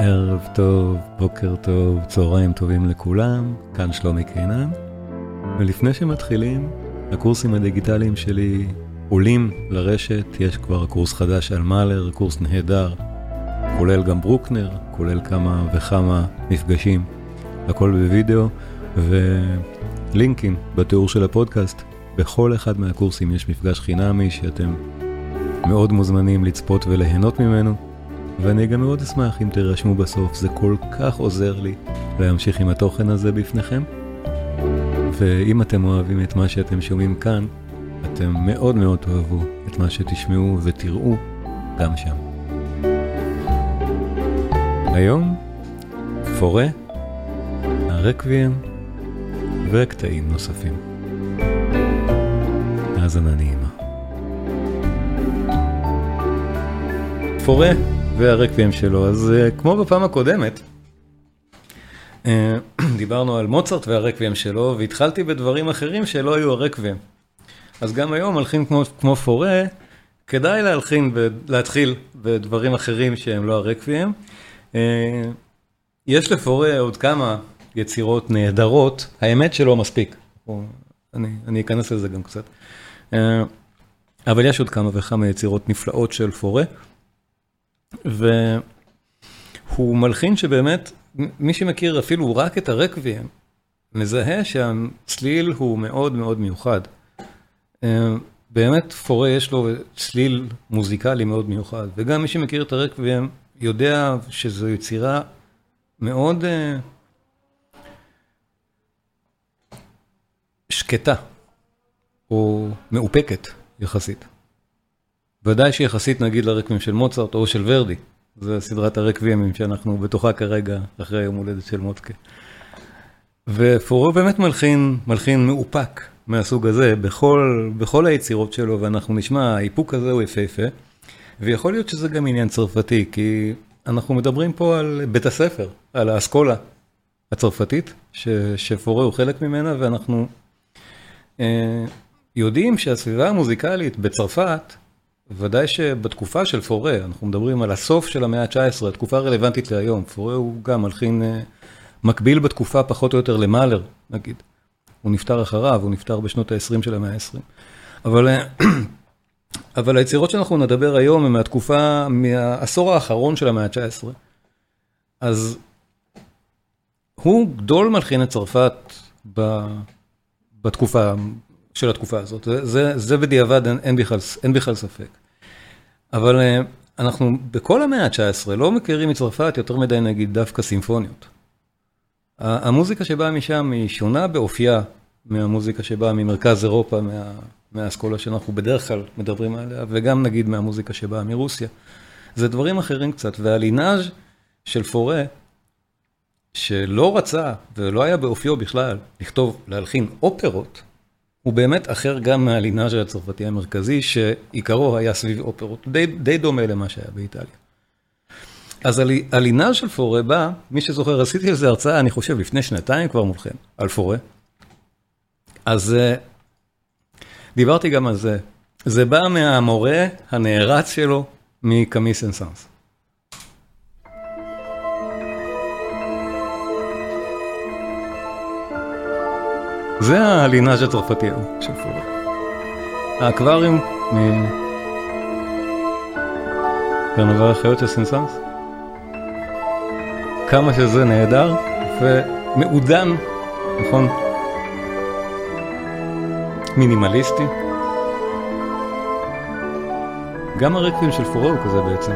ערב טוב, בוקר טוב, צהריים טובים לכולם, כאן שלומי קינן. ולפני שמתחילים, הקורסים הדיגיטליים שלי עולים לרשת, יש כבר קורס חדש על מאלר, קורס נהדר, כולל גם ברוקנר, כולל כמה וכמה מפגשים, הכל בווידאו, ולינקים בתיאור של הפודקאסט. בכל אחד מהקורסים יש מפגש חינמי שאתם מאוד מוזמנים לצפות וליהנות ממנו. ואני גם מאוד אשמח אם תירשמו בסוף, זה כל כך עוזר לי להמשיך עם התוכן הזה בפניכם. ואם אתם אוהבים את מה שאתם שומעים כאן, אתם מאוד מאוד תאהבו את מה שתשמעו ותראו גם שם. היום, פורה, הרקוויאם וקטעים נוספים. האזנה נעימה. פורה והרקבים שלו. אז uh, כמו בפעם הקודמת, uh, דיברנו על מוצרט והרקבים שלו, והתחלתי בדברים אחרים שלא היו הרקבים. אז גם היום הלחין כמו, כמו פורה, כדאי להלחין ולהתחיל בדברים אחרים שהם לא הרקבים. Uh, יש לפורה עוד כמה יצירות נהדרות, האמת שלא מספיק. אני, אני אכנס לזה גם קצת. אבל יש עוד כמה וכמה יצירות נפלאות של פורה. והוא מלחין שבאמת, מי שמכיר אפילו רק את הרקבים, מזהה שהצליל הוא מאוד מאוד מיוחד. אה, באמת פורה יש לו צליל מוזיקלי מאוד מיוחד, וגם מי שמכיר את הרקבים יודע שזו יצירה מאוד אה, שקטה, או מאופקת יחסית. ודאי שיחסית נגיד לרקבים של מוצרט או של ורדי, זה סדרת הרקבימים שאנחנו בתוכה כרגע אחרי יום הולדת של מוצקה. ופורו באמת מלחין, מלחין מאופק מהסוג הזה בכל, בכל היצירות שלו, ואנחנו נשמע, האיפוק הזה הוא יפהפה, ויכול להיות שזה גם עניין צרפתי, כי אנחנו מדברים פה על בית הספר, על האסכולה הצרפתית, ש, שפורו הוא חלק ממנה, ואנחנו אה, יודעים שהסביבה המוזיקלית בצרפת, ודאי שבתקופה של פורה, אנחנו מדברים על הסוף של המאה ה-19, התקופה הרלוונטית להיום, פורה הוא גם מלחין אה, מקביל בתקופה פחות או יותר למאלר, נגיד. הוא נפטר אחריו, הוא נפטר בשנות ה-20 של המאה ה-20. אבל, אה, אבל היצירות שאנחנו נדבר היום הן מהתקופה, מהעשור האחרון של המאה ה-19. אז הוא גדול מלחין את צרפת ב, בתקופה של התקופה הזאת, זה, זה זה בדיעבד אין, אין, בכלל, אין בכלל ספק. אבל אה, אנחנו בכל המאה ה-19 לא מכירים מצרפת יותר מדי נגיד דווקא סימפוניות. המוזיקה שבאה משם היא שונה באופייה מהמוזיקה שבאה ממרכז אירופה, מה, מהאסכולה שאנחנו בדרך כלל מדברים עליה, וגם נגיד מהמוזיקה שבאה מרוסיה. זה דברים אחרים קצת, והלינאז' של פורה, שלא רצה ולא היה באופיו בכלל לכתוב, להלחין אופרות, הוא באמת אחר גם מהלינאז' הצרפתי המרכזי, שעיקרו היה סביב אופרות, די, די דומה למה שהיה באיטליה. אז הלינאז' של פורה בא, מי שזוכר, עשיתי על זה הרצאה, אני חושב, לפני שנתיים כבר מולכם, על פורה. אז אה, דיברתי גם על זה. זה בא מהמורה הנערץ שלו מקמי סנסנס. זה הלינאז' הצרפתי של פורה. האקווריום מקרנבל החיות של סנסנס. כמה שזה נהדר ומעודן, נכון? מינימליסטי. גם הרקבים של פורה הוא כזה בעצם.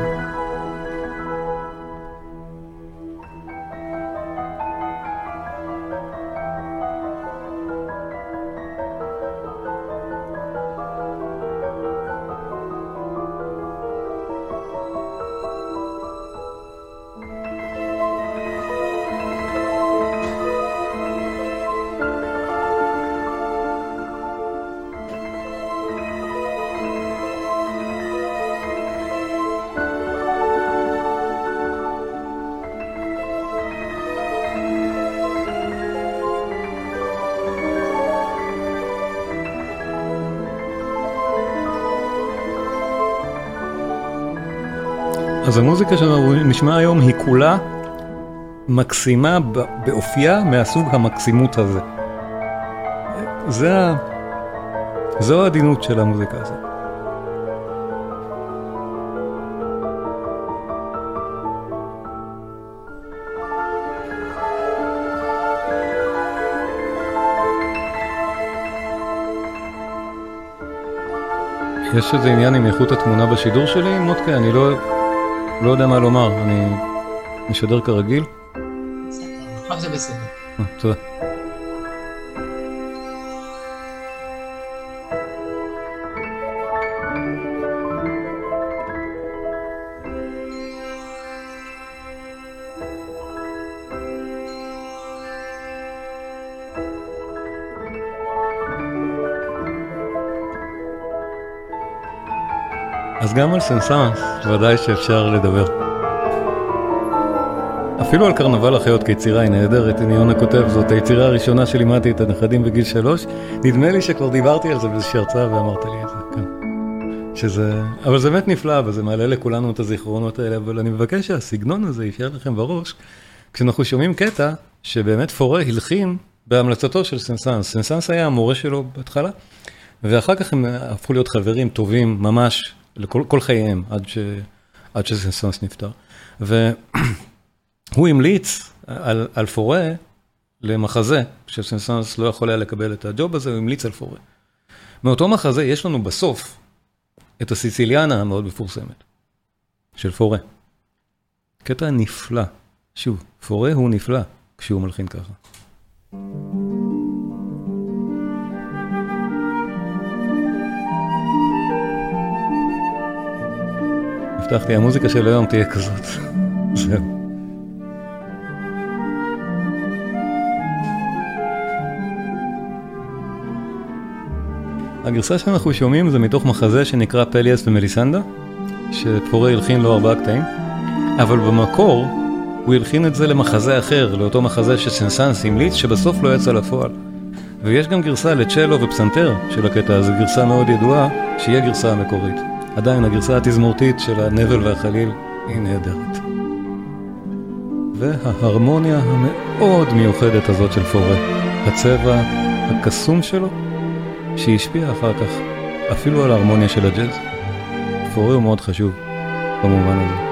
אז המוזיקה שאנחנו נשמע היום היא כולה מקסימה באופייה מהסוג המקסימות הזה. זה ה... זו העדינות של המוזיקה הזאת. יש איזה עניין עם איכות התמונה בשידור שלי, מוטקה? אני לא, לא יודע מה לומר, אני משדר כרגיל? עכשיו זה בסדר. אה, תודה. אז גם על סנסאנס ודאי שאפשר לדבר. אפילו על קרנבל החיות כיצירה היא נהדרת, הנה יונה כותב, זאת היצירה הראשונה שלימדתי את הנכדים בגיל שלוש. נדמה לי שכבר דיברתי על זה באיזושהי הרצאה ואמרת לי את זה, כן. שזה, אבל זה באמת נפלא וזה מעלה לכולנו את הזיכרונות האלה, אבל אני מבקש שהסגנון הזה יישאר לכם בראש, כשאנחנו שומעים קטע שבאמת פורה הלחין בהמלצתו של סנסאנס. סנסאנס היה המורה שלו בהתחלה, ואחר כך הם הפכו להיות חברים טובים ממש לכל חייהם, עד, ש, עד שסנסנס נפטר. והוא המליץ על, על פורה למחזה, שסנסנס לא יכול היה לקבל את הג'וב הזה, הוא המליץ על פורה. מאותו מחזה יש לנו בסוף את הסיציליאנה המאוד מפורסמת, של פורה. קטע נפלא. שוב, פורה הוא נפלא כשהוא מלחין ככה. הבטחתי, המוזיקה של היום תהיה כזאת. זהו. הגרסה שאנחנו שומעים זה מתוך מחזה שנקרא פליאס ומליסנדה, שפורה הלחין לו ארבעה קטעים, אבל במקור הוא הלחין את זה למחזה אחר, לאותו מחזה שסנסנס המליץ, שבסוף לא יצא לפועל. ויש גם גרסה לצ'לו ופסנתר של הקטע הזה, גרסה מאוד ידועה, שהיא הגרסה המקורית. עדיין הגרסה התזמורתית של הנבל והחליל היא נהדרת. וההרמוניה המאוד מיוחדת הזאת של פורה, הצבע הקסום שלו, שהשפיע אחר כך אפילו על ההרמוניה של הג'אז. פורה הוא מאוד חשוב במובן הזה.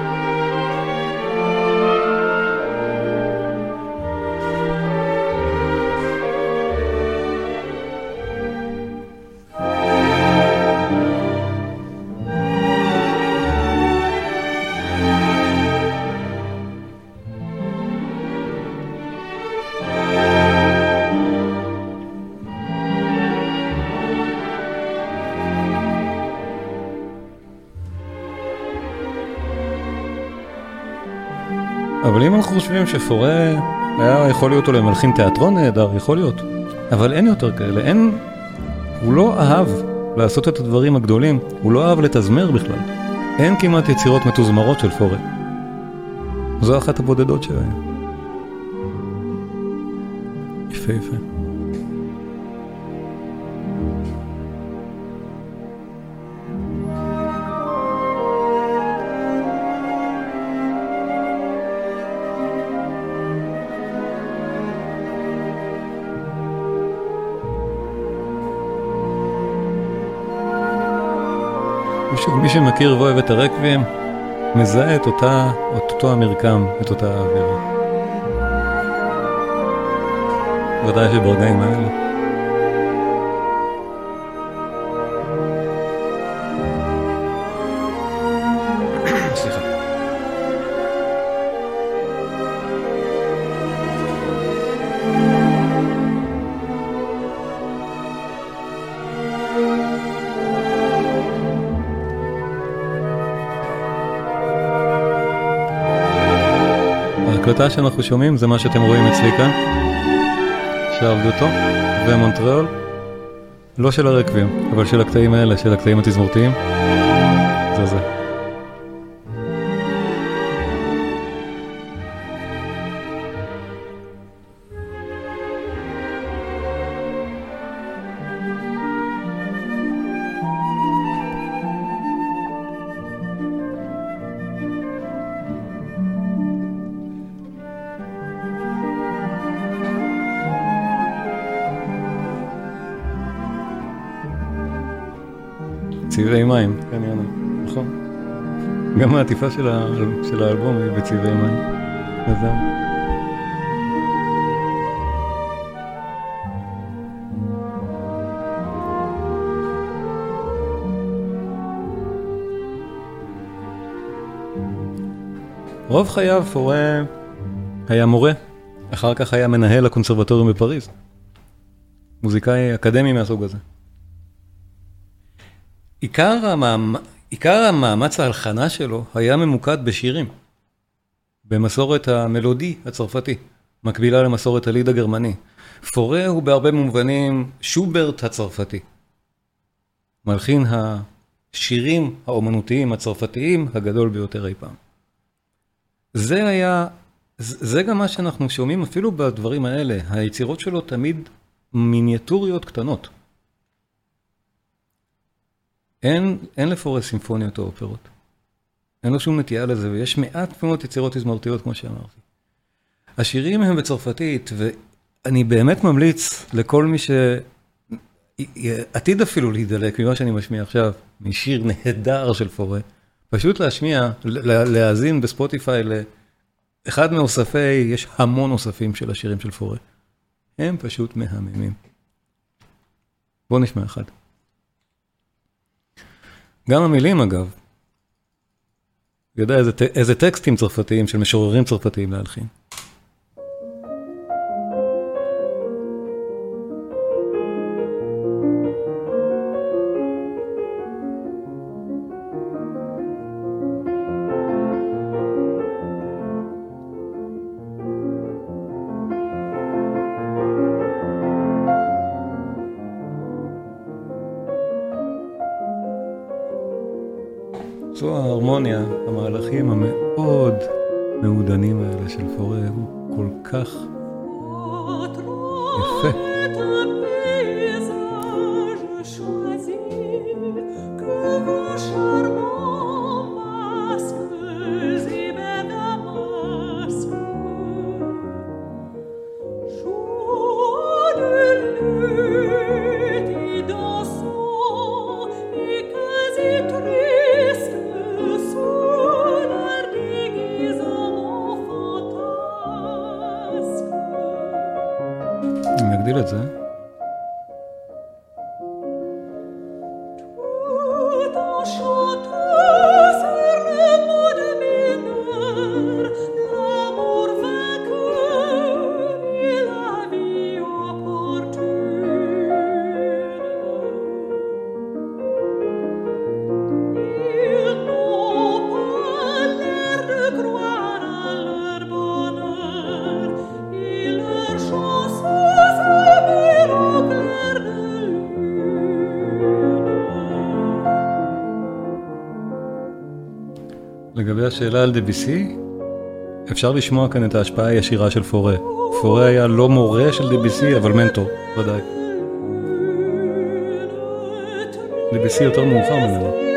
אנחנו חושבים שפורה היה יכול להיות אולי מלחין תיאטרון נהדר, יכול להיות. אבל אין יותר כאלה, אין... הוא לא אהב לעשות את הדברים הגדולים, הוא לא אהב לתזמר בכלל. אין כמעט יצירות מתוזמרות של פורה. זו אחת הבודדות שלהם. יפה שמכיר ואוהב את הרקבים, מזהה את אותה, את אותו המרקם, את אותה האווירה. ודאי שברגעים האלה. ההקלטה שאנחנו שומעים זה מה שאתם רואים אצלי כאן, שעבדותו, ומונטריאול, לא של הרקבים, אבל של הקטעים האלה, של הקטעים התזמורתיים, זה זה. העטיפה של האלבום היא בצבעי מים. אז זהו. רוב חייו פורה היה מורה, אחר כך היה מנהל הקונסרבטוריום בפריז. מוזיקאי אקדמי מהסוג הזה. עיקר, המאמ... עיקר המאמץ ההלחנה שלו היה ממוקד בשירים, במסורת המלודי הצרפתי, מקבילה למסורת הליד הגרמני. פורה הוא בהרבה מובנים שוברט הצרפתי. מלחין השירים האומנותיים הצרפתיים הגדול ביותר אי פעם. זה היה, זה גם מה שאנחנו שומעים אפילו בדברים האלה, היצירות שלו תמיד מיניאטוריות קטנות. אין, אין לפורס סימפוניות או אופרות. אין לו שום נטייה לזה, ויש מעט מאוד יצירות תזמורתיות, כמו שאמרתי. השירים הם בצרפתית, ואני באמת ממליץ לכל מי שעתיד אפילו להידלק ממה שאני משמיע עכשיו, משיר נהדר של פורה, פשוט להשמיע, להאזין בספוטיפיי לאחד מאוספי, יש המון אוספים של השירים של פורה. הם פשוט מהממים. בואו נשמע אחד. גם המילים אגב, יודע איזה, איזה טקסטים צרפתיים של משוררים צרפתיים להלחין. השאלה על דביסי, אפשר לשמוע כאן את ההשפעה הישירה של פורה. פורה היה לא מורה של דביסי, אבל מנטור, ודאי. דביסי יותר מאוחר ממנו.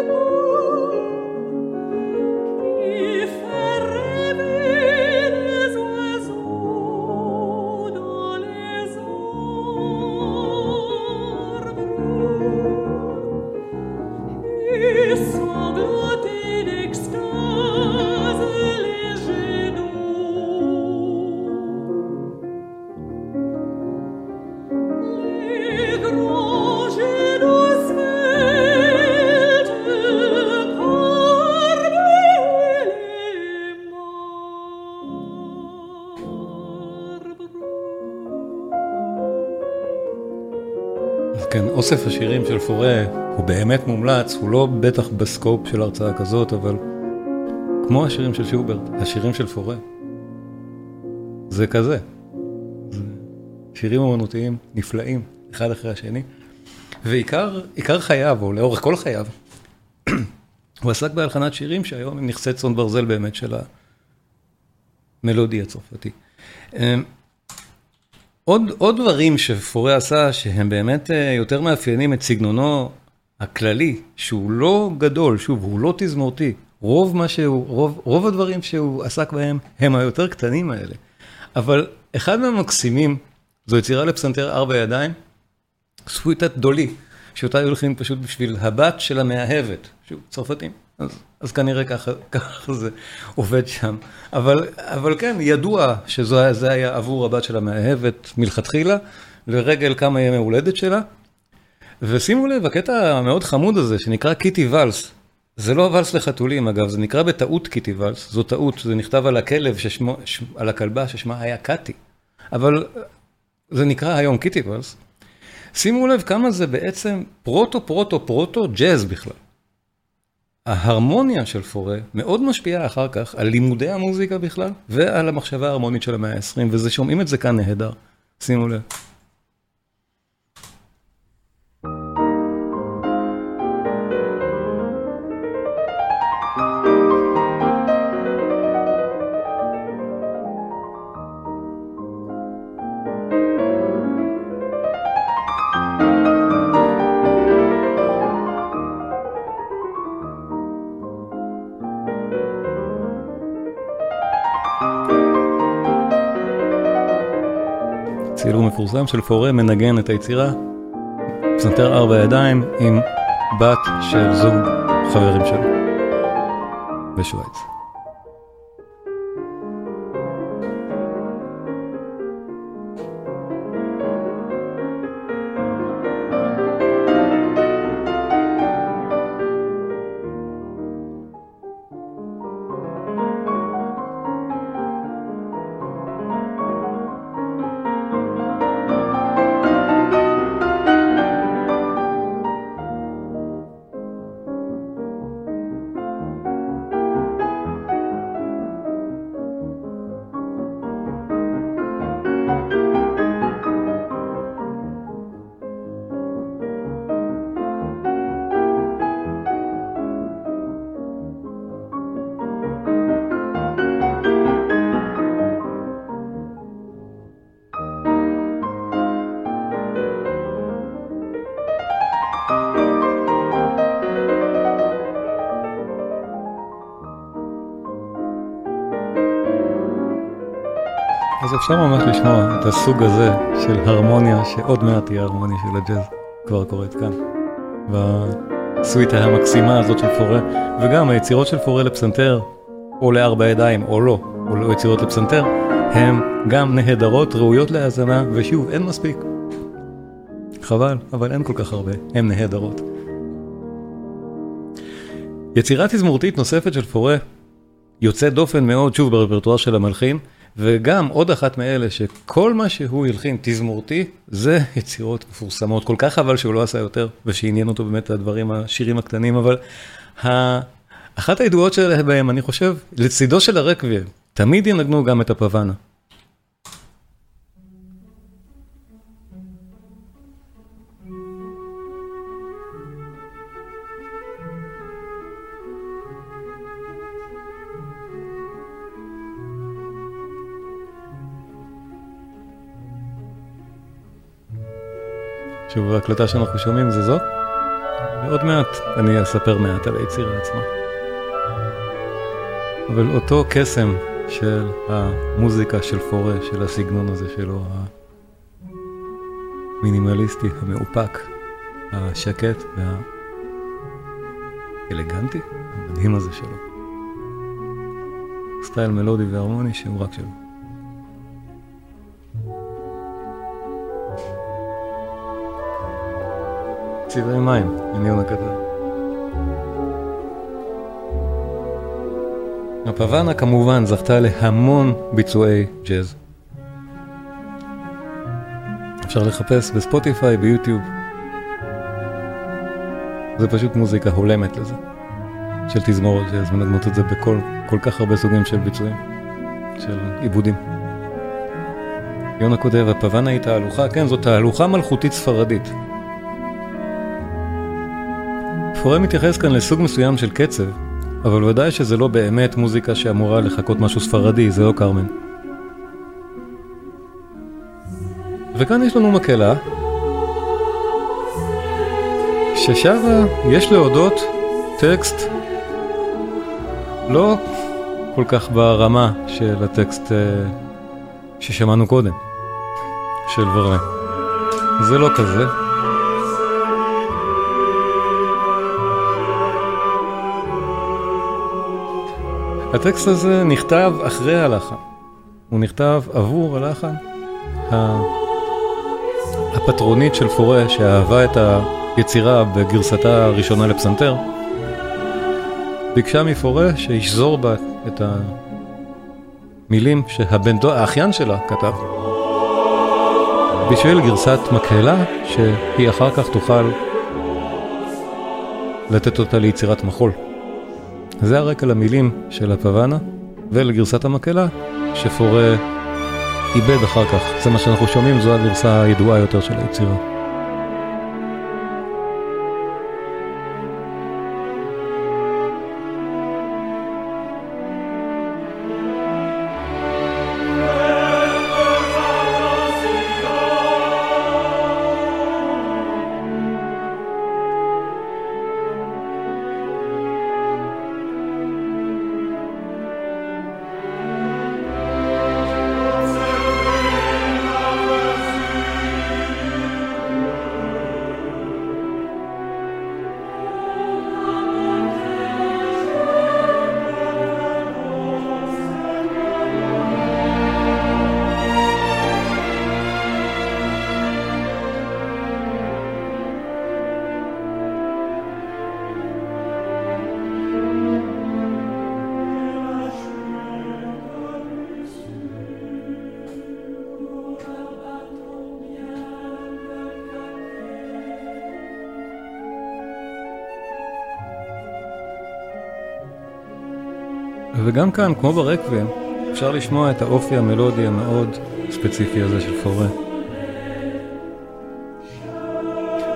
אוסף השירים של פורה הוא באמת מומלץ, הוא לא בטח בסקופ של הרצאה כזאת, אבל כמו השירים של שוברט, השירים של פורה, זה כזה. זה שירים אמנותיים נפלאים, אחד אחרי השני. ועיקר חייו, או לאורך כל חייו, הוא עסק בהלחנת שירים שהיום הם נכסי צאן ברזל באמת של המלודי הצרפתי. עוד, עוד דברים שפורה עשה, שהם באמת אה, יותר מאפיינים את סגנונו הכללי, שהוא לא גדול, שוב, הוא לא תזמורתי. רוב מה שהוא, רוב, רוב הדברים שהוא עסק בהם הם היותר קטנים האלה. אבל אחד מהמקסימים, זו יצירה לפסנתר ארבע ידיים, סוויטת דולי, שאותה היו הולכים פשוט בשביל הבת של המאהבת, שוב, צרפתים. אז, אז כנראה ככה, ככה זה עובד שם. אבל, אבל כן, ידוע שזה היה עבור הבת של המאהבת מלכתחילה, לרגל כמה ימי הולדת שלה. ושימו לב, הקטע המאוד חמוד הזה, שנקרא קיטי ואלס, זה לא ואלס לחתולים אגב, זה נקרא בטעות קיטי ואלס, זו טעות, זה נכתב על הכלב, ששמו, על הכלבה ששמה היה קאטי, אבל זה נקרא היום קיטי ואלס. שימו לב כמה זה בעצם פרוטו פרוטו פרוטו ג'אז בכלל. ההרמוניה של פורה מאוד משפיעה אחר כך על לימודי המוזיקה בכלל, ועל המחשבה ההרמונית של המאה ה-20, וזה שומעים את זה כאן נהדר, שימו לב. מפורסם של פורה מנגן את היצירה, פסנתר ארבע ידיים עם בת של זוג חברים שלו בשוויץ. אפשר ממש לשמוע את הסוג הזה של הרמוניה, שעוד מעט תהיה הרמוניה של הג'אז, כבר קורית כאן. בסוויטה המקסימה הזאת של פורה, וגם היצירות של פורה לפסנתר, או לארבע ידיים, או לא, או לא יצירות לפסנתר, הן גם נהדרות, ראויות להאזנה, ושוב, אין מספיק. חבל, אבל אין כל כך הרבה, הן נהדרות. יצירה תזמורתית נוספת של פורה, יוצא דופן מאוד, שוב, ברפרטואר של המלחין, וגם עוד אחת מאלה שכל מה שהוא הלחין תזמורתי, זה יצירות מפורסמות. כל כך חבל שהוא לא עשה יותר, ושעניין אותו באמת הדברים, השירים הקטנים, אבל אחת הידועות שלהם, אני חושב, לצידו של הרקוויאם, תמיד ינגנו גם את הפוואנה. שוב, ההקלטה שאנחנו שומעים זה זאת. ועוד מעט אני אספר מעט על היצירה עצמה. אבל אותו קסם של המוזיקה של פורה, של הסגנון הזה שלו, המינימליסטי, המאופק, השקט והאלגנטי, המדהים הזה שלו. סטייל מלודי והרמוני שהוא רק שלו. צבעי מים, עניין הקטן. הפוואנה כמובן זכתה להמון ביצועי ג'אז. אפשר לחפש בספוטיפיי, ביוטיוב. זה פשוט מוזיקה הולמת לזה, של תזמורת ג'אז, מנגנות את זה בכל כל כך הרבה סוגים של ביצועים, של עיבודים. יונה כותב, הפוואנה היא תהלוכה, כן, זו תהלוכה מלכותית ספרדית. פורה מתייחס כאן לסוג מסוים של קצב, אבל ודאי שזה לא באמת מוזיקה שאמורה לחכות משהו ספרדי, זה לא קרמן. וכאן יש לנו מקהלה, ששרה יש להודות טקסט לא כל כך ברמה של הטקסט אה, ששמענו קודם, של ורנה. זה לא כזה. הטקסט הזה נכתב אחרי הלחן, הוא נכתב עבור הלחן. הפטרונית של פורה שאהבה את היצירה בגרסתה הראשונה לפסנתר, ביקשה מפורה שישזור בה את המילים שהאחיין שלה כתב, בשביל גרסת מקהלה שהיא אחר כך תוכל לתת אותה ליצירת מחול. זה הרקע למילים של הפוואנה ולגרסת המקהלה שפורה איבד אחר כך. זה מה שאנחנו שומעים, זו הגרסה הידועה יותר של היצירה. וגם כאן, כמו ברקווים, אפשר לשמוע את האופי המלודי המאוד ספציפי הזה של פורה.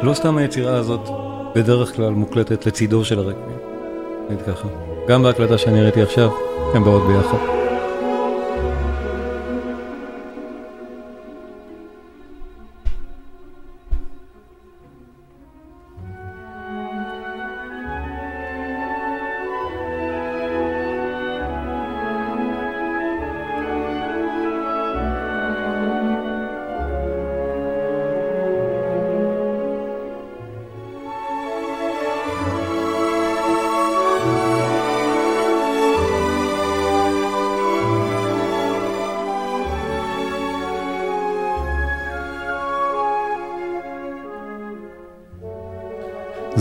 לא סתם היצירה הזאת בדרך כלל מוקלטת לצידו של הרקווים, נגיד ככה. גם בהקלטה שאני ראיתי עכשיו, הן באות ביחד.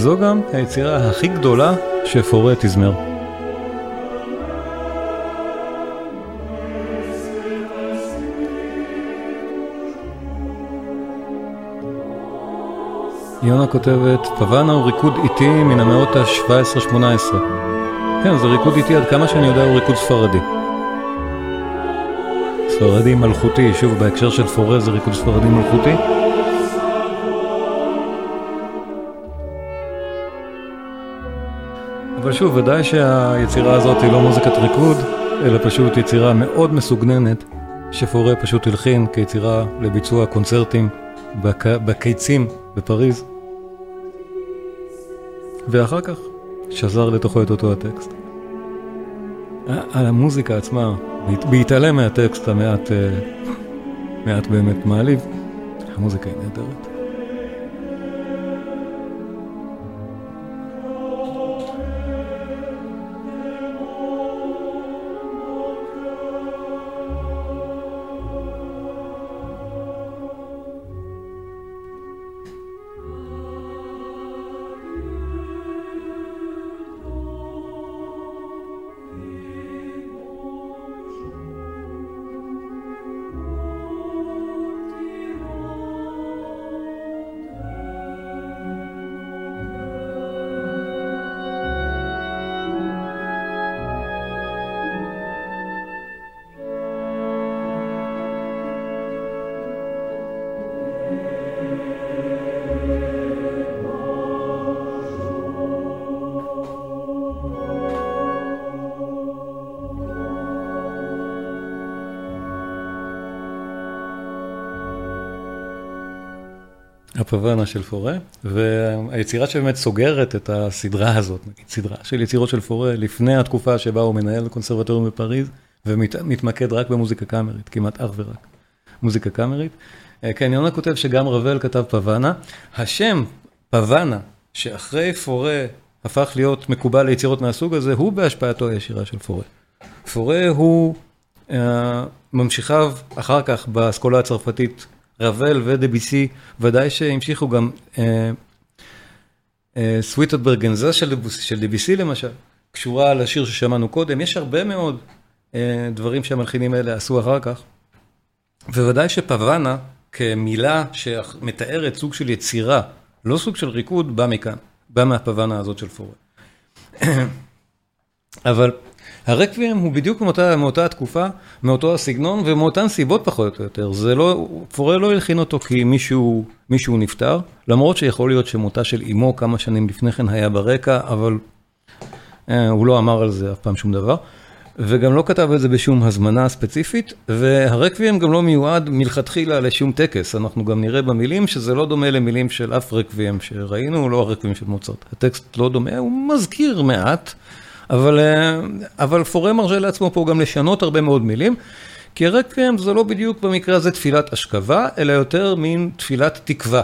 זו גם היצירה הכי גדולה שפורה תזמר. יונה כותבת, פוואנה הוא ריקוד איטי מן המאות ה-17-18. כן, זה ריקוד איטי, עד כמה שאני יודע הוא ריקוד ספרדי. ספרדי מלכותי, שוב בהקשר של פורה זה ריקוד ספרדי מלכותי. שוב, ודאי שהיצירה הזאת היא לא מוזיקת ריקוד, אלא פשוט יצירה מאוד מסוגננת, שפורה פשוט הלחין כיצירה לביצוע קונצרטים בק... בקיצים בפריז. ואחר כך שזר לתוכו את אותו הטקסט. המוזיקה עצמה, בהתעלם מהטקסט המעט מעט באמת מעליב, המוזיקה היא נהדרת. הפוואנה של פורה, והיצירה שבאמת סוגרת את הסדרה הזאת, נגיד סדרה של יצירות של פורה, לפני התקופה שבה הוא מנהל קונסרבטוריום בפריז, ומתמקד רק במוזיקה קאמרית, כמעט אך ורק מוזיקה קאמרית. אה, כן, יונה כותב שגם רבל כתב פוואנה. השם פוואנה, שאחרי פורה הפך להיות מקובל ליצירות מהסוג הזה, הוא בהשפעתו הישירה של פורה. פורה הוא ממשיכיו אחר כך באסכולה הצרפתית, רבל ודביסי, ודאי שהמשיכו גם סוויטות ברגנזה של דביסי למשל, קשורה לשיר ששמענו קודם, יש הרבה מאוד דברים שהמלחינים האלה עשו אחר כך, וודאי שפוואנה כמילה שמתארת סוג של יצירה, לא סוג של ריקוד, בא מכאן, בא מהפוואנה הזאת של פורה. אבל הרקוויאם הוא בדיוק מאותה התקופה, מאותו הסגנון ומאותן סיבות פחות או יותר. זה לא, פורה לא הלחין אותו כי מישהו נפטר, למרות שיכול להיות שמותה של אמו כמה שנים לפני כן היה ברקע, אבל הוא לא אמר על זה אף פעם שום דבר. וגם לא כתב את זה בשום הזמנה ספציפית, והרקוויאם גם לא מיועד מלכתחילה לשום טקס, אנחנו גם נראה במילים שזה לא דומה למילים של אף רקוויאם שראינו, לא הרקוויאם של מוצרט. הטקסט לא דומה, הוא מזכיר מעט, אבל פורה מרשה לעצמו פה גם לשנות הרבה מאוד מילים, כי הרקוויאם זה לא בדיוק במקרה הזה תפילת אשכבה, אלא יותר מין תפילת תקווה.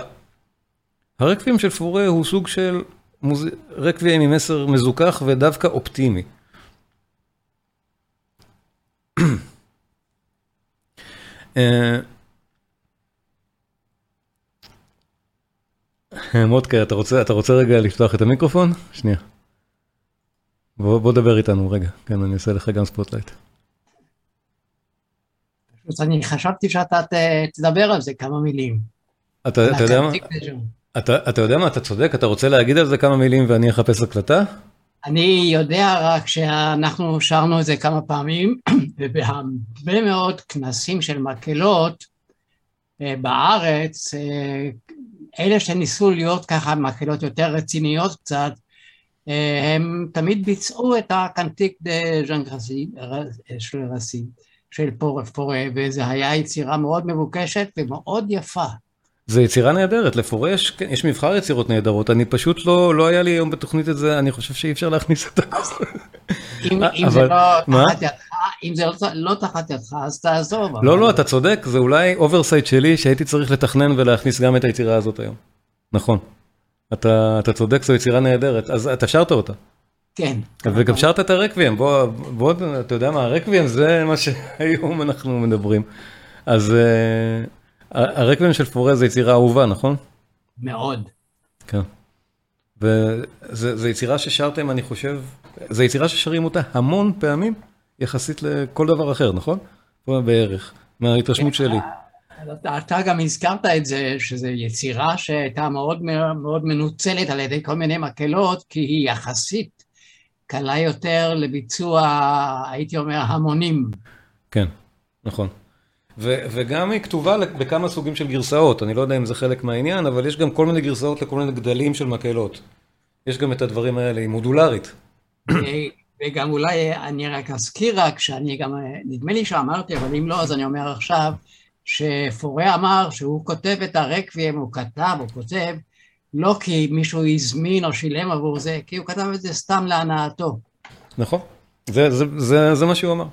הרקוויאם של פורה הוא סוג של רקוויאם עם מסר מזוכח ודווקא אופטימי. מודקה, אתה רוצה רגע לפתוח את המיקרופון? שנייה. בוא דבר איתנו רגע, כן, אני אעשה לך גם spotlight. אני חשבתי שאתה תדבר על זה כמה מילים. אתה יודע מה, אתה צודק, אתה רוצה להגיד על זה כמה מילים ואני אחפש הקלטה? אני יודע רק שאנחנו שרנו את זה כמה פעמים, ובהרבה מאוד כנסים של מקהלות בארץ, אלה שניסו להיות ככה מקהלות יותר רציניות קצת, הם תמיד ביצעו את הקנטיק דה ז'אן גרסי, של רסי, של פורה, וזו הייתה יצירה מאוד מבוקשת ומאוד יפה. זו יצירה נהדרת, לפורה יש מבחר יצירות נהדרות, אני פשוט לא, לא היה לי היום בתוכנית את זה, אני חושב שאי אפשר להכניס את הכל. אם זה לא תחת ידך, אם זה לא תחת ידך, אז תעזוב. לא, לא, אתה צודק, זה אולי oversight שלי שהייתי צריך לתכנן ולהכניס גם את היצירה הזאת היום. נכון. אתה צודק, זו יצירה נהדרת, אז אתה שרת אותה. כן. וגם שרת את הרקוויאם, בוא, אתה יודע מה, הרקוויאם זה מה שהיום אנחנו מדברים. אז הרקוויאם של פורה זה יצירה אהובה, נכון? מאוד. כן. וזו יצירה ששרתם, אני חושב, זו יצירה ששרים אותה המון פעמים, יחסית לכל דבר אחר, נכון? בערך, מההתרשמות שלי. אתה גם הזכרת את זה, שזו יצירה שהייתה מאוד מאוד מנוצלת על ידי כל מיני מקהלות, כי היא יחסית קלה יותר לביצוע, הייתי אומר, המונים. כן, נכון. וגם היא כתובה בכמה סוגים של גרסאות, אני לא יודע אם זה חלק מהעניין, אבל יש גם כל מיני גרסאות לכל מיני גדלים של מקהלות. יש גם את הדברים האלה, היא מודולרית. וגם אולי אני רק אזכיר רק, שאני גם, נדמה לי שאמרתי, אבל אם לא, אז אני אומר עכשיו, שפורה אמר שהוא כותב את הרקוויאם, הוא כתב, הוא כותב, לא כי מישהו הזמין או שילם עבור זה, כי הוא כתב את זה סתם להנאתו. נכון, זה, זה, זה, זה מה שהוא אמר.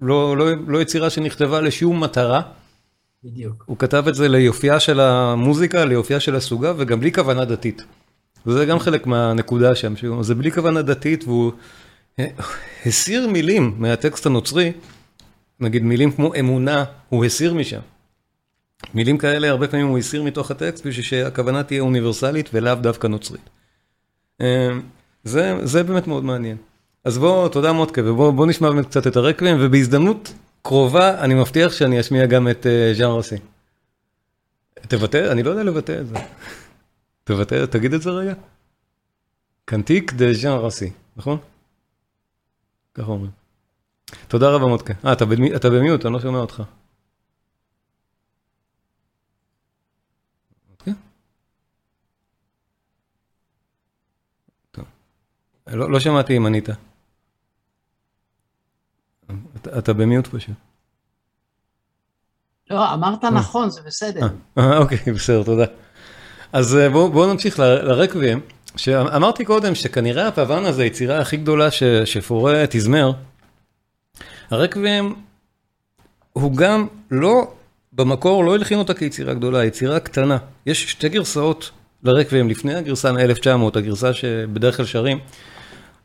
לא, לא, לא יצירה שנכתבה לשום מטרה. בדיוק. הוא כתב את זה ליופייה של המוזיקה, ליופייה של הסוגה, וגם בלי כוונה דתית. וזה גם חלק מהנקודה שם, זה בלי כוונה דתית, והוא הסיר מילים מהטקסט הנוצרי, נגיד מילים כמו אמונה, הוא הסיר משם. מילים כאלה הרבה פעמים הוא הסיר מתוך הטקסט בשביל שהכוונה תהיה אוניברסלית ולאו דווקא נוצרית. זה, זה באמת מאוד מעניין. אז בוא, תודה מודקה, ובוא נשמע באמת קצת את הרקבים, ובהזדמנות קרובה אני מבטיח שאני אשמיע גם את ז'אן רוסי. תבטא, אני לא יודע לבטא את זה. תבטא, תגיד את זה רגע. קנטיק דה ז'אן רוסי, נכון? ככה אומרים. תודה רבה מודקה. אה, אתה במיוט, אני לא שומע אותך. לא, לא שמעתי אם ענית. אתה במיוט פשוט. לא, אמרת נכון, זה בסדר. אוקיי, בסדר, תודה. אז בואו נמשיך לרקבים, שאמרתי קודם שכנראה הפוואנה זה היצירה הכי גדולה שפורה תזמר. הרקבים הוא גם לא, במקור לא הלחין אותה כיצירה גדולה, יצירה קטנה. יש שתי גרסאות לרקבים לפני הגרסה מ-1900, הגרסה שבדרך כלל שרים.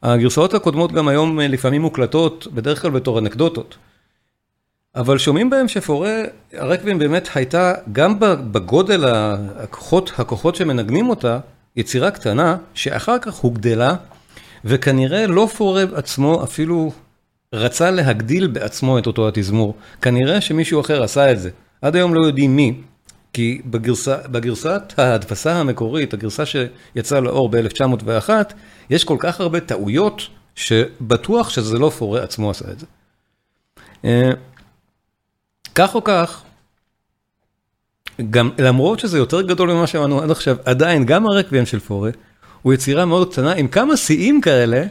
הגרסאות הקודמות גם היום לפעמים מוקלטות, בדרך כלל בתור אנקדוטות. אבל שומעים בהם שפורה, הרקבים באמת הייתה, גם בגודל הכוחות, הכוחות שמנגנים אותה, יצירה קטנה, שאחר כך הוגדלה, וכנראה לא פורה עצמו אפילו רצה להגדיל בעצמו את אותו התזמור. כנראה שמישהו אחר עשה את זה. עד היום לא יודעים מי, כי בגרסה, בגרסת ההדפסה המקורית, הגרסה שיצאה לאור ב-1901, יש כל כך הרבה טעויות, שבטוח שזה לא פורה עצמו עשה את זה. אה, כך או כך, גם למרות שזה יותר גדול ממה שאמרנו עד עכשיו, עדיין גם הרקבים של פורה הוא יצירה מאוד קטנה עם כמה שיאים כאלה,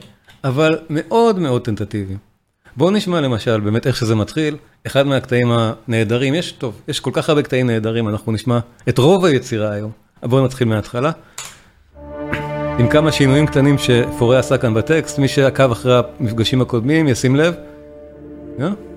אבל מאוד מאוד טנטטיביים. בואו נשמע למשל באמת איך שזה מתחיל, אחד מהקטעים הנהדרים, יש טוב, יש כל כך הרבה קטעים נהדרים, אנחנו נשמע את רוב היצירה היום. בואו נתחיל מההתחלה. עם כמה שינויים קטנים שפורה עשה כאן בטקסט, מי שעקב אחרי המפגשים הקודמים ישים לב. Yeah?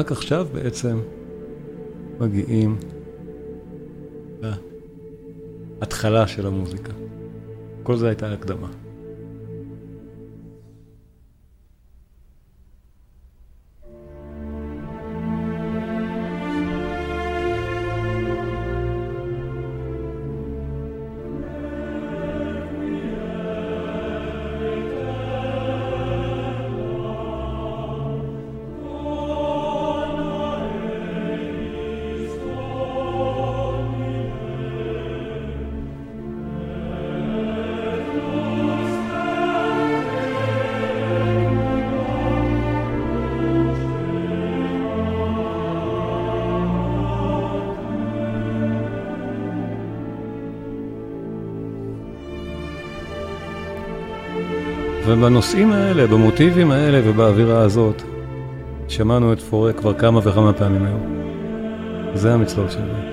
ורק עכשיו בעצם מגיעים להתחלה של המוזיקה. כל זה הייתה הקדמה. ובנושאים האלה, במוטיבים האלה ובאווירה הזאת, שמענו את פורה כבר כמה וכמה פעמים היום. זה המצלול שלי.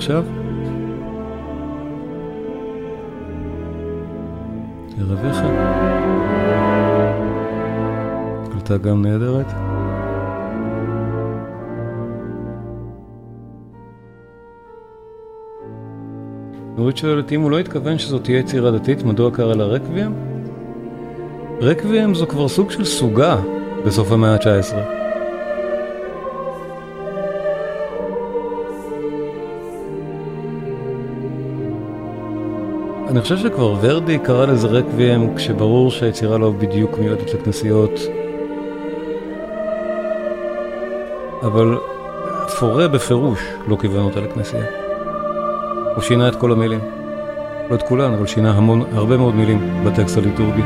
עכשיו. ערב אחד. קלטה גם נהדרת. נורית שואלת אם הוא לא התכוון שזאת תהיה יצירה דתית, מדוע קרא לה רקוויאם? רקוויאם זו כבר סוג של סוגה בסוף המאה ה-19. אני חושב שכבר ורדי קרא לזה רקוויאם כשברור שהיצירה לא בדיוק מיועדת לכנסיות. אבל פורה בפירוש לא כיוון אותה לכנסייה. הוא שינה את כל המילים. לא את כולן, אבל שינה המון, הרבה מאוד מילים בטקסט הליטורגי.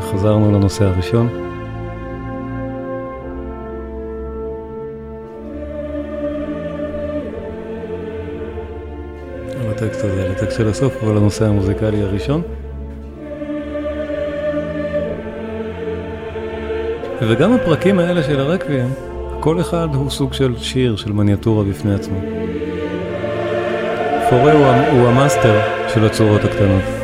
חזרנו לנושא הראשון. הטקסט הזה, הטקסט של הסוף, אבל הנושא המוזיקלי הראשון. וגם הפרקים האלה של הרקביהם, כל אחד הוא סוג של שיר, של מניאטורה בפני עצמו. פורה הוא, הוא המאסטר של הצורות הקטנות.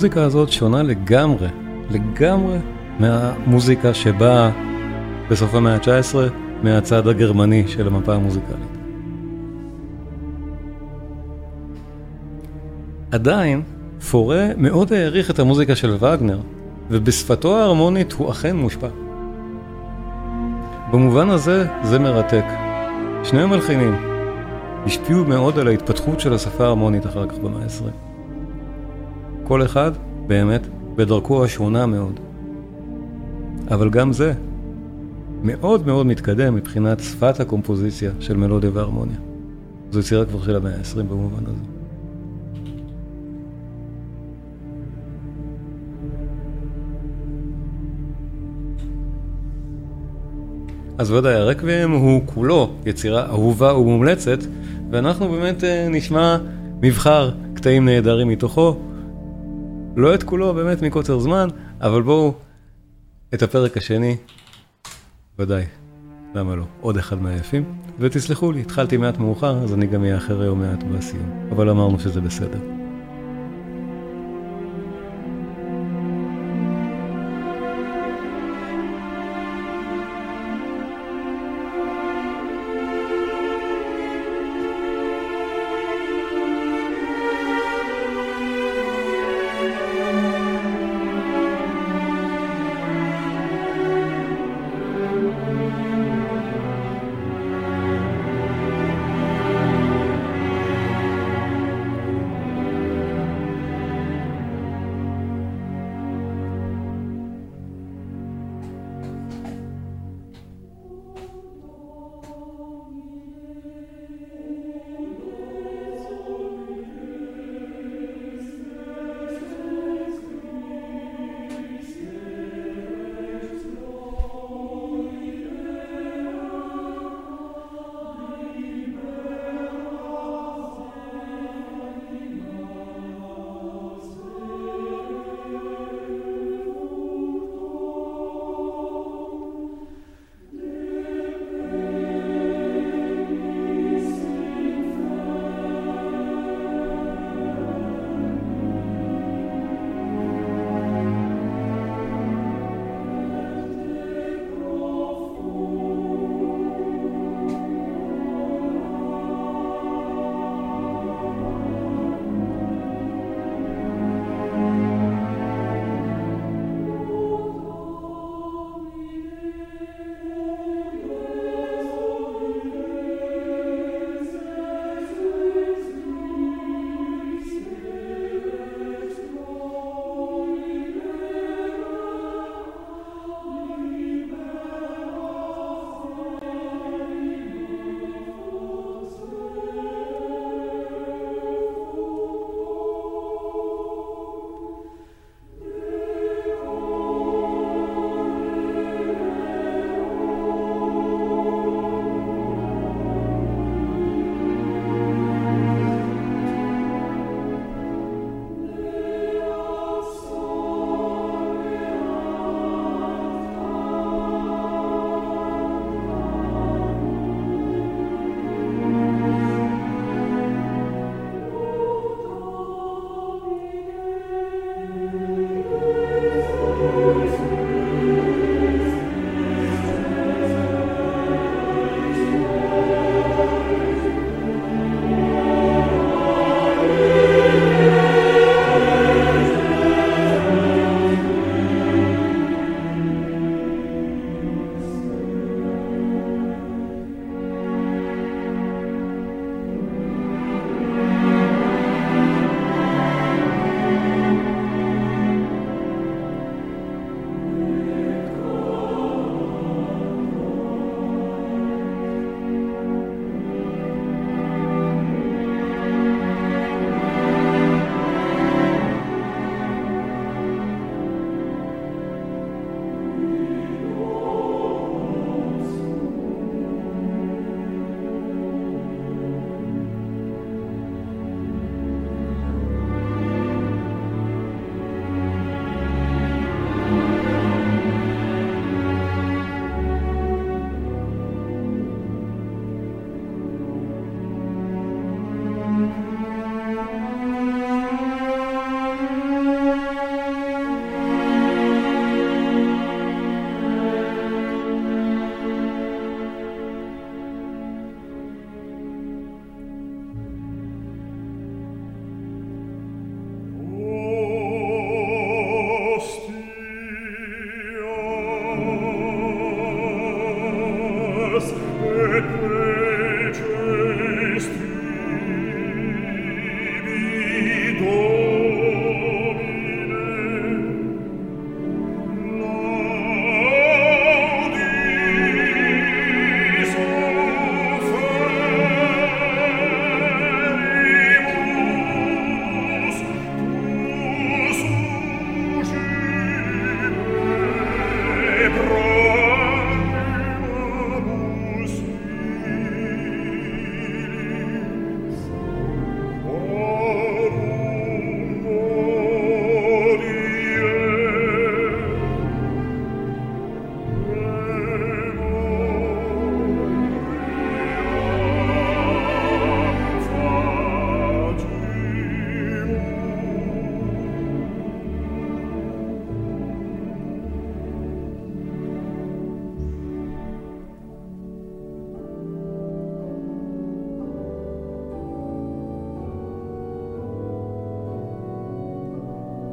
המוזיקה הזאת שונה לגמרי, לגמרי מהמוזיקה שבאה בסוף המאה ה-19 מהצד הגרמני של המפה המוזיקלית. עדיין, פורה מאוד העריך את המוזיקה של וגנר, ובשפתו ההרמונית הוא אכן מושפע. במובן הזה, זה מרתק. שני המלחינים השפיעו מאוד על ההתפתחות של השפה ההרמונית אחר כך במאה ה-20. כל אחד, באמת, בדרכו השונה מאוד. אבל גם זה מאוד מאוד מתקדם מבחינת שפת הקומפוזיציה של מלודיה והרמוניה. זו יצירה כבר של המאה ה-20 במובן הזה. אז ודאי, הרקבים הוא כולו יצירה אהובה ומומלצת, ואנחנו באמת אה, נשמע מבחר קטעים נהדרים מתוכו. לא את כולו באמת מקוצר זמן, אבל בואו, את הפרק השני, ודאי, למה לא, עוד אחד מהיפים, ותסלחו לי, התחלתי מעט מאוחר, אז אני גם אאחר היום מעט בסיום, אבל אמרנו שזה בסדר.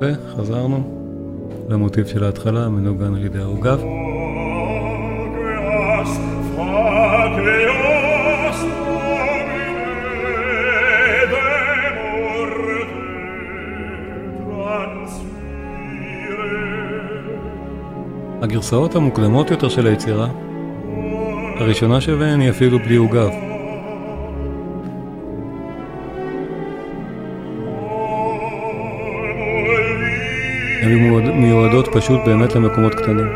וחזרנו למוטיב של ההתחלה, מנוגן על ידי העוגב. הגרסאות המוקדמות יותר של היצירה, הראשונה שבהן היא אפילו בלי עוגב. הן מיועדות פשוט באמת למקומות קטנים.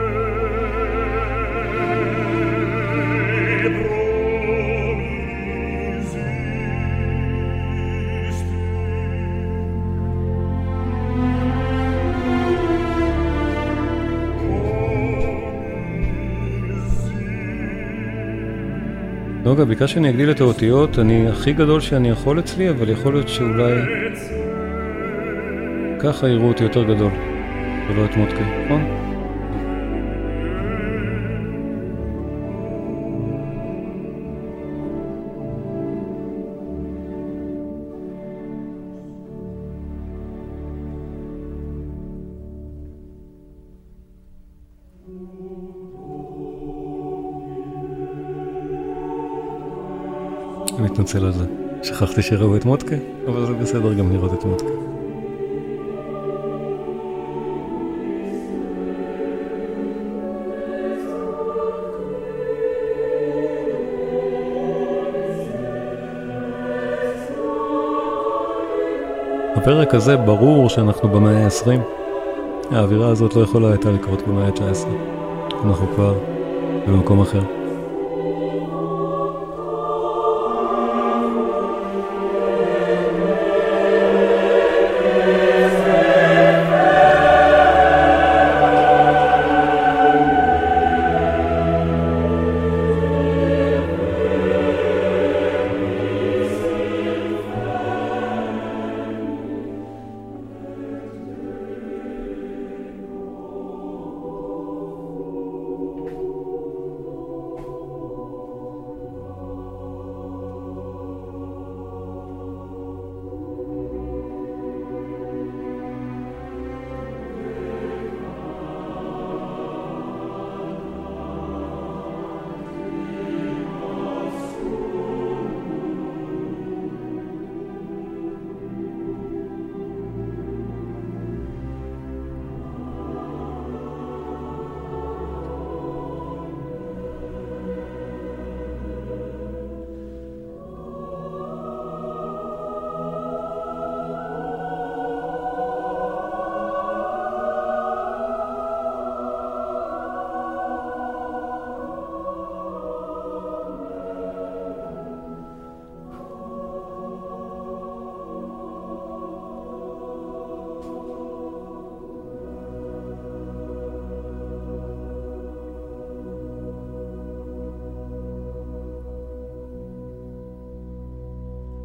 נוגה, ביקש שאני אגדיל את האותיות, אני הכי גדול שאני יכול אצלי, אבל יכול להיות שאולי ככה יראו אותי יותר גדול. ולא את מודקה, נכון? אני מתנצל על זה. שכחתי שראו את מודקה, אבל זה בסדר גם לראות את מודקה. בפרק הזה ברור שאנחנו במאה ה-20. האווירה הזאת לא יכולה הייתה לקרות במאה ה-19. אנחנו כבר במקום אחר.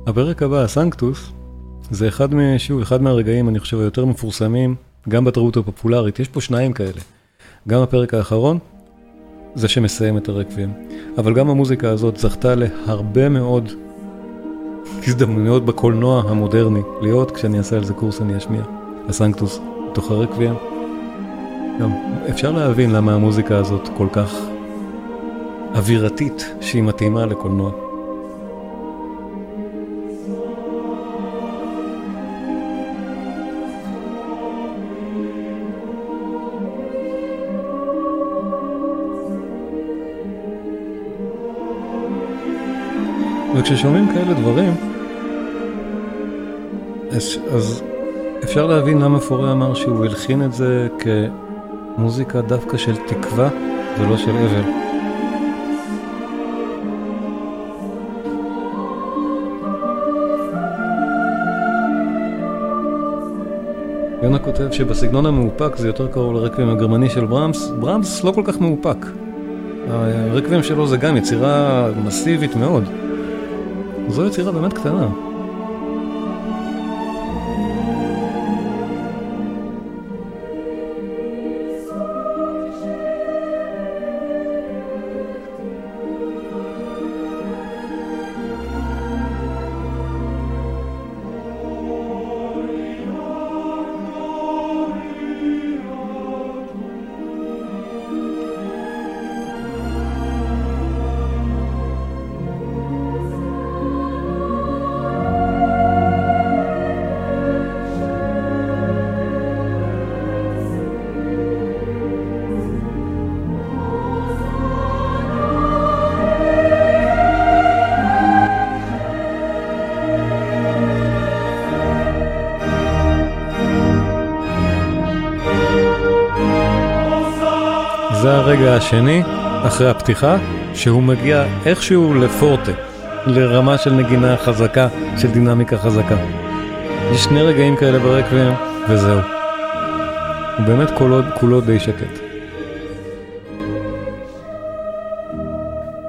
הפרק הבא, הסנקטוס, זה אחד, שוב, אחד מהרגעים, אני חושב, היותר מפורסמים, גם בתרבות הפופולרית. יש פה שניים כאלה. גם הפרק האחרון, זה שמסיים את הרקבים. אבל גם המוזיקה הזאת זכתה להרבה מאוד הזדמנויות בקולנוע המודרני. להיות, כשאני אעשה על זה קורס אני אשמיע. הסנקטוס, בתוך הרקבים. גם אפשר להבין למה המוזיקה הזאת כל כך אווירתית שהיא מתאימה לקולנוע. וכששומעים כאלה דברים, אז, אז אפשר להבין למה פורה אמר שהוא הלחין את זה כמוזיקה דווקא של תקווה ולא של אבל. יונה כותב שבסגנון המאופק זה יותר קרוב לרקבים הגרמני של ברמס, ברמס לא כל כך מאופק. הרקבים שלו זה גם יצירה מסיבית מאוד. זו יצירה באמת קטנה. הרגע השני, אחרי הפתיחה, שהוא מגיע איכשהו לפורטה, לרמה של נגינה חזקה, של דינמיקה חזקה. יש שני רגעים כאלה ברקבים, וזהו. הוא באמת כולו, כולו די שקט.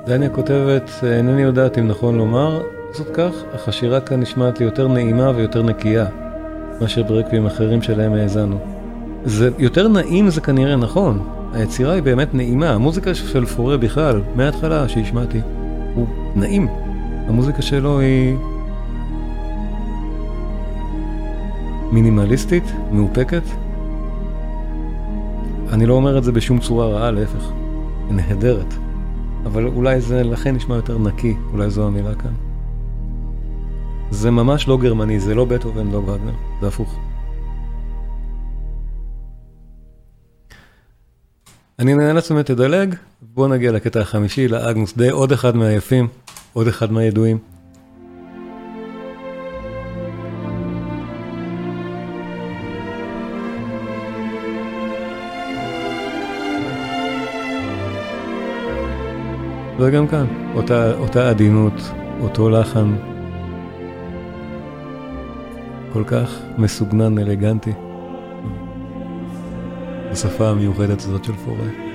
דניה כותבת, אינני יודעת אם נכון לומר זאת כך, אך השירה כאן נשמעת לי יותר נעימה ויותר נקייה, מאשר ברקבים אחרים שלהם האזנו. זה יותר נעים זה כנראה נכון, היצירה היא באמת נעימה, המוזיקה של פורה בכלל, מההתחלה שהשמעתי, הוא נעים. המוזיקה שלו היא מינימליסטית, מאופקת. אני לא אומר את זה בשום צורה רעה, להפך, היא נהדרת. אבל אולי זה לכן נשמע יותר נקי, אולי זו המילה כאן. זה ממש לא גרמני, זה לא בטהובן, לא וגנר, זה הפוך. אני נאלץ באמת לדלג, בואו נגיע לקטע החמישי, לאגנוס די, עוד אחד מהיפים, עוד אחד מהידועים. וגם כאן, אותה, אותה עדינות, אותו לחן, כל כך מסוגנן, אלגנטי. בשפה המיוחדת הזאת של פורה.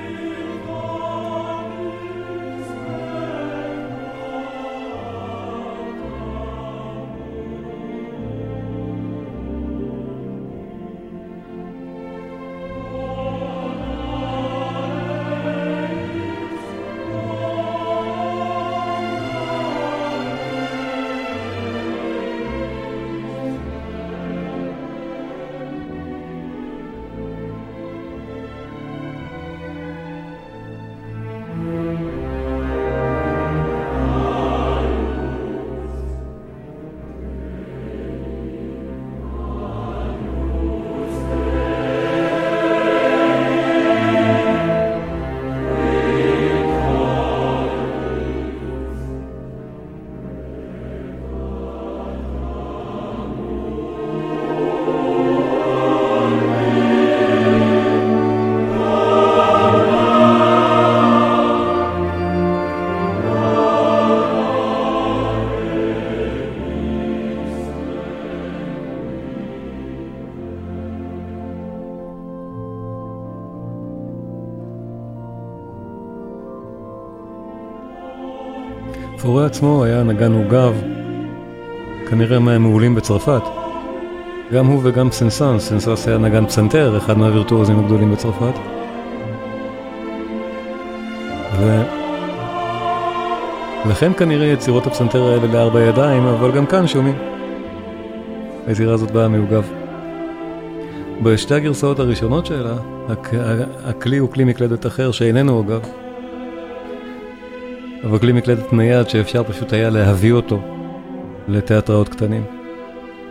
עצמו היה נגן עוגב, כנראה מהמעולים בצרפת. גם הוא וגם סנסנס, סנסנס היה נגן פסנתר, אחד מהווירטואוזים הגדולים בצרפת. ו... לכן כנראה יצירות הפסנתר האלה לארבע ידיים, אבל גם כאן שומעים. היצירה הזאת באה מעוגב. בשתי הגרסאות הראשונות שלה, הכ... הכלי הוא כלי מקלדת אחר שאיננו עוגב. אבל כלי מקלטת נייד שאפשר פשוט היה להביא אותו לתיאטראות קטנים.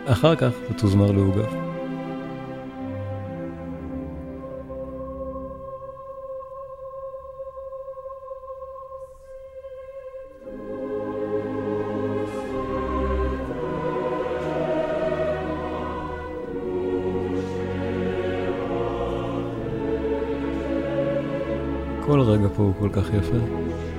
אחר כך זה תוזמר לעוגב. כל רגע פה הוא כל כך יפה.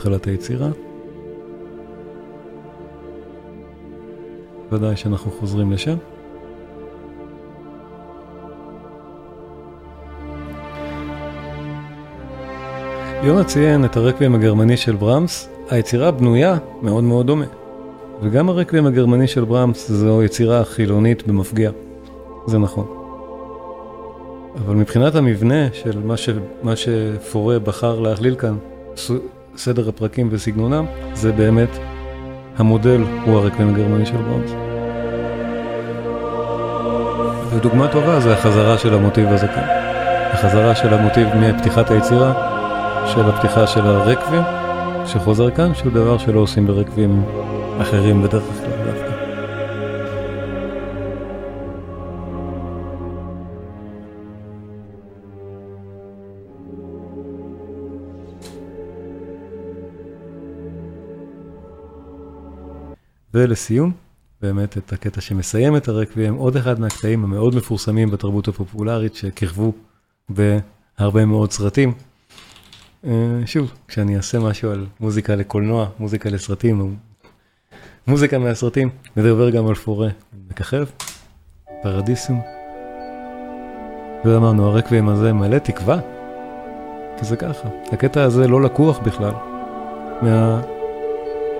זוכרים את התחלת היצירה. ודאי שאנחנו חוזרים לשם. יונה ציין את הרקבים הגרמני של ברמס, היצירה בנויה מאוד מאוד דומה. וגם הרקבים הגרמני של ברמס זו יצירה חילונית במפגיע. זה נכון. אבל מבחינת המבנה של מה, ש... מה שפורה בחר להכליל כאן, סדר הפרקים וסגנונם, זה באמת, המודל הוא הרקבים הגרמני של ברמס. ודוגמה טובה זה החזרה של המוטיב הזה כאן. החזרה של המוטיב מפתיחת היצירה, של הפתיחה של הרקבים, שחוזר כאן, שהוא דבר שלא עושים ברקבים אחרים בדרך כלל ולסיום, באמת את הקטע שמסיים את הרקבים, עוד אחד מהקטעים המאוד מפורסמים בתרבות הפופולרית שכיכבו בהרבה מאוד סרטים. שוב, כשאני אעשה משהו על מוזיקה לקולנוע, מוזיקה לסרטים, מוזיקה מהסרטים, נדבר גם על פורה. מככב, פרדיסום. ואמרנו, הרקבים הזה מלא תקווה, כי זה ככה. הקטע הזה לא לקוח בכלל מה...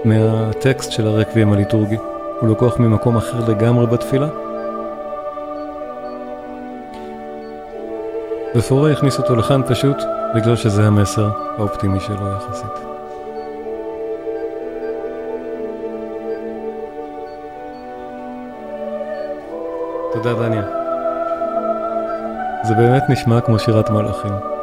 מהטקסט של הרקבים הליטורגי. הוא לקוח ממקום אחר לגמרי בתפילה. ופורה הכניס אותו לכאן פשוט בגלל שזה המסר האופטימי שלו יחסית. תודה דניה. זה באמת נשמע כמו שירת מלאכים.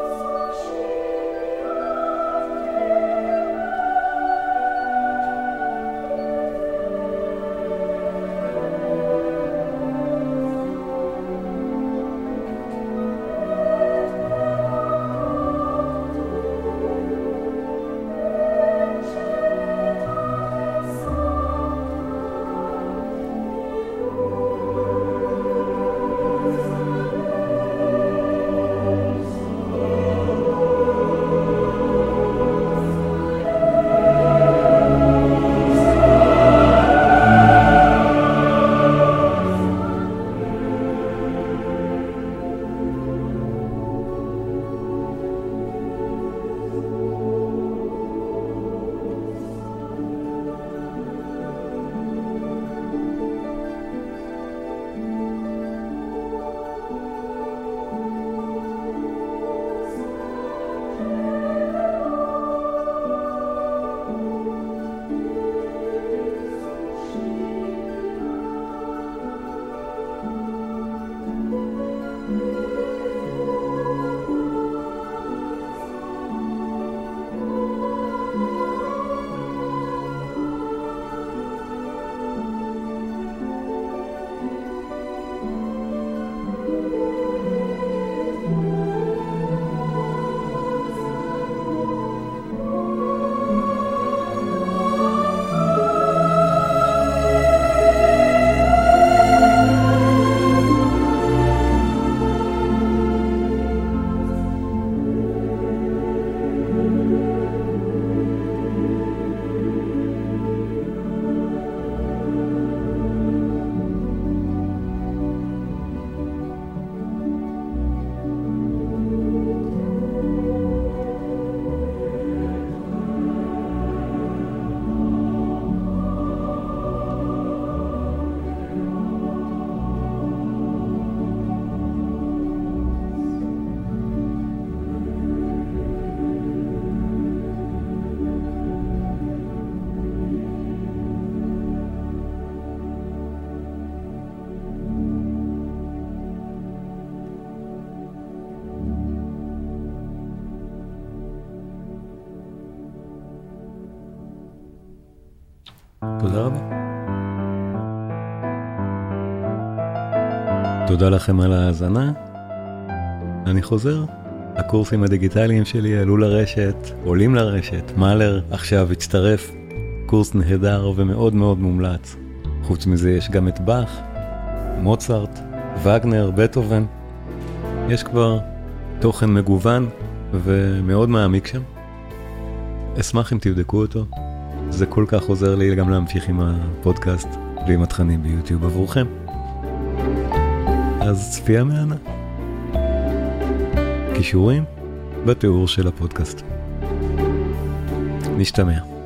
תודה לכם על ההאזנה. אני חוזר, הקורסים הדיגיטליים שלי עלו לרשת, עולים לרשת, מאלר עכשיו הצטרף, קורס נהדר ומאוד מאוד מומלץ. חוץ מזה יש גם את באך, מוצרט, וגנר, בטהובן. יש כבר תוכן מגוון ומאוד מעמיק שם. אשמח אם תבדקו אותו, זה כל כך עוזר לי גם להמשיך עם הפודקאסט ועם התכנים ביוטיוב עבורכם. אז צפייה מהנה. קישורים בתיאור של הפודקאסט. נשתמע.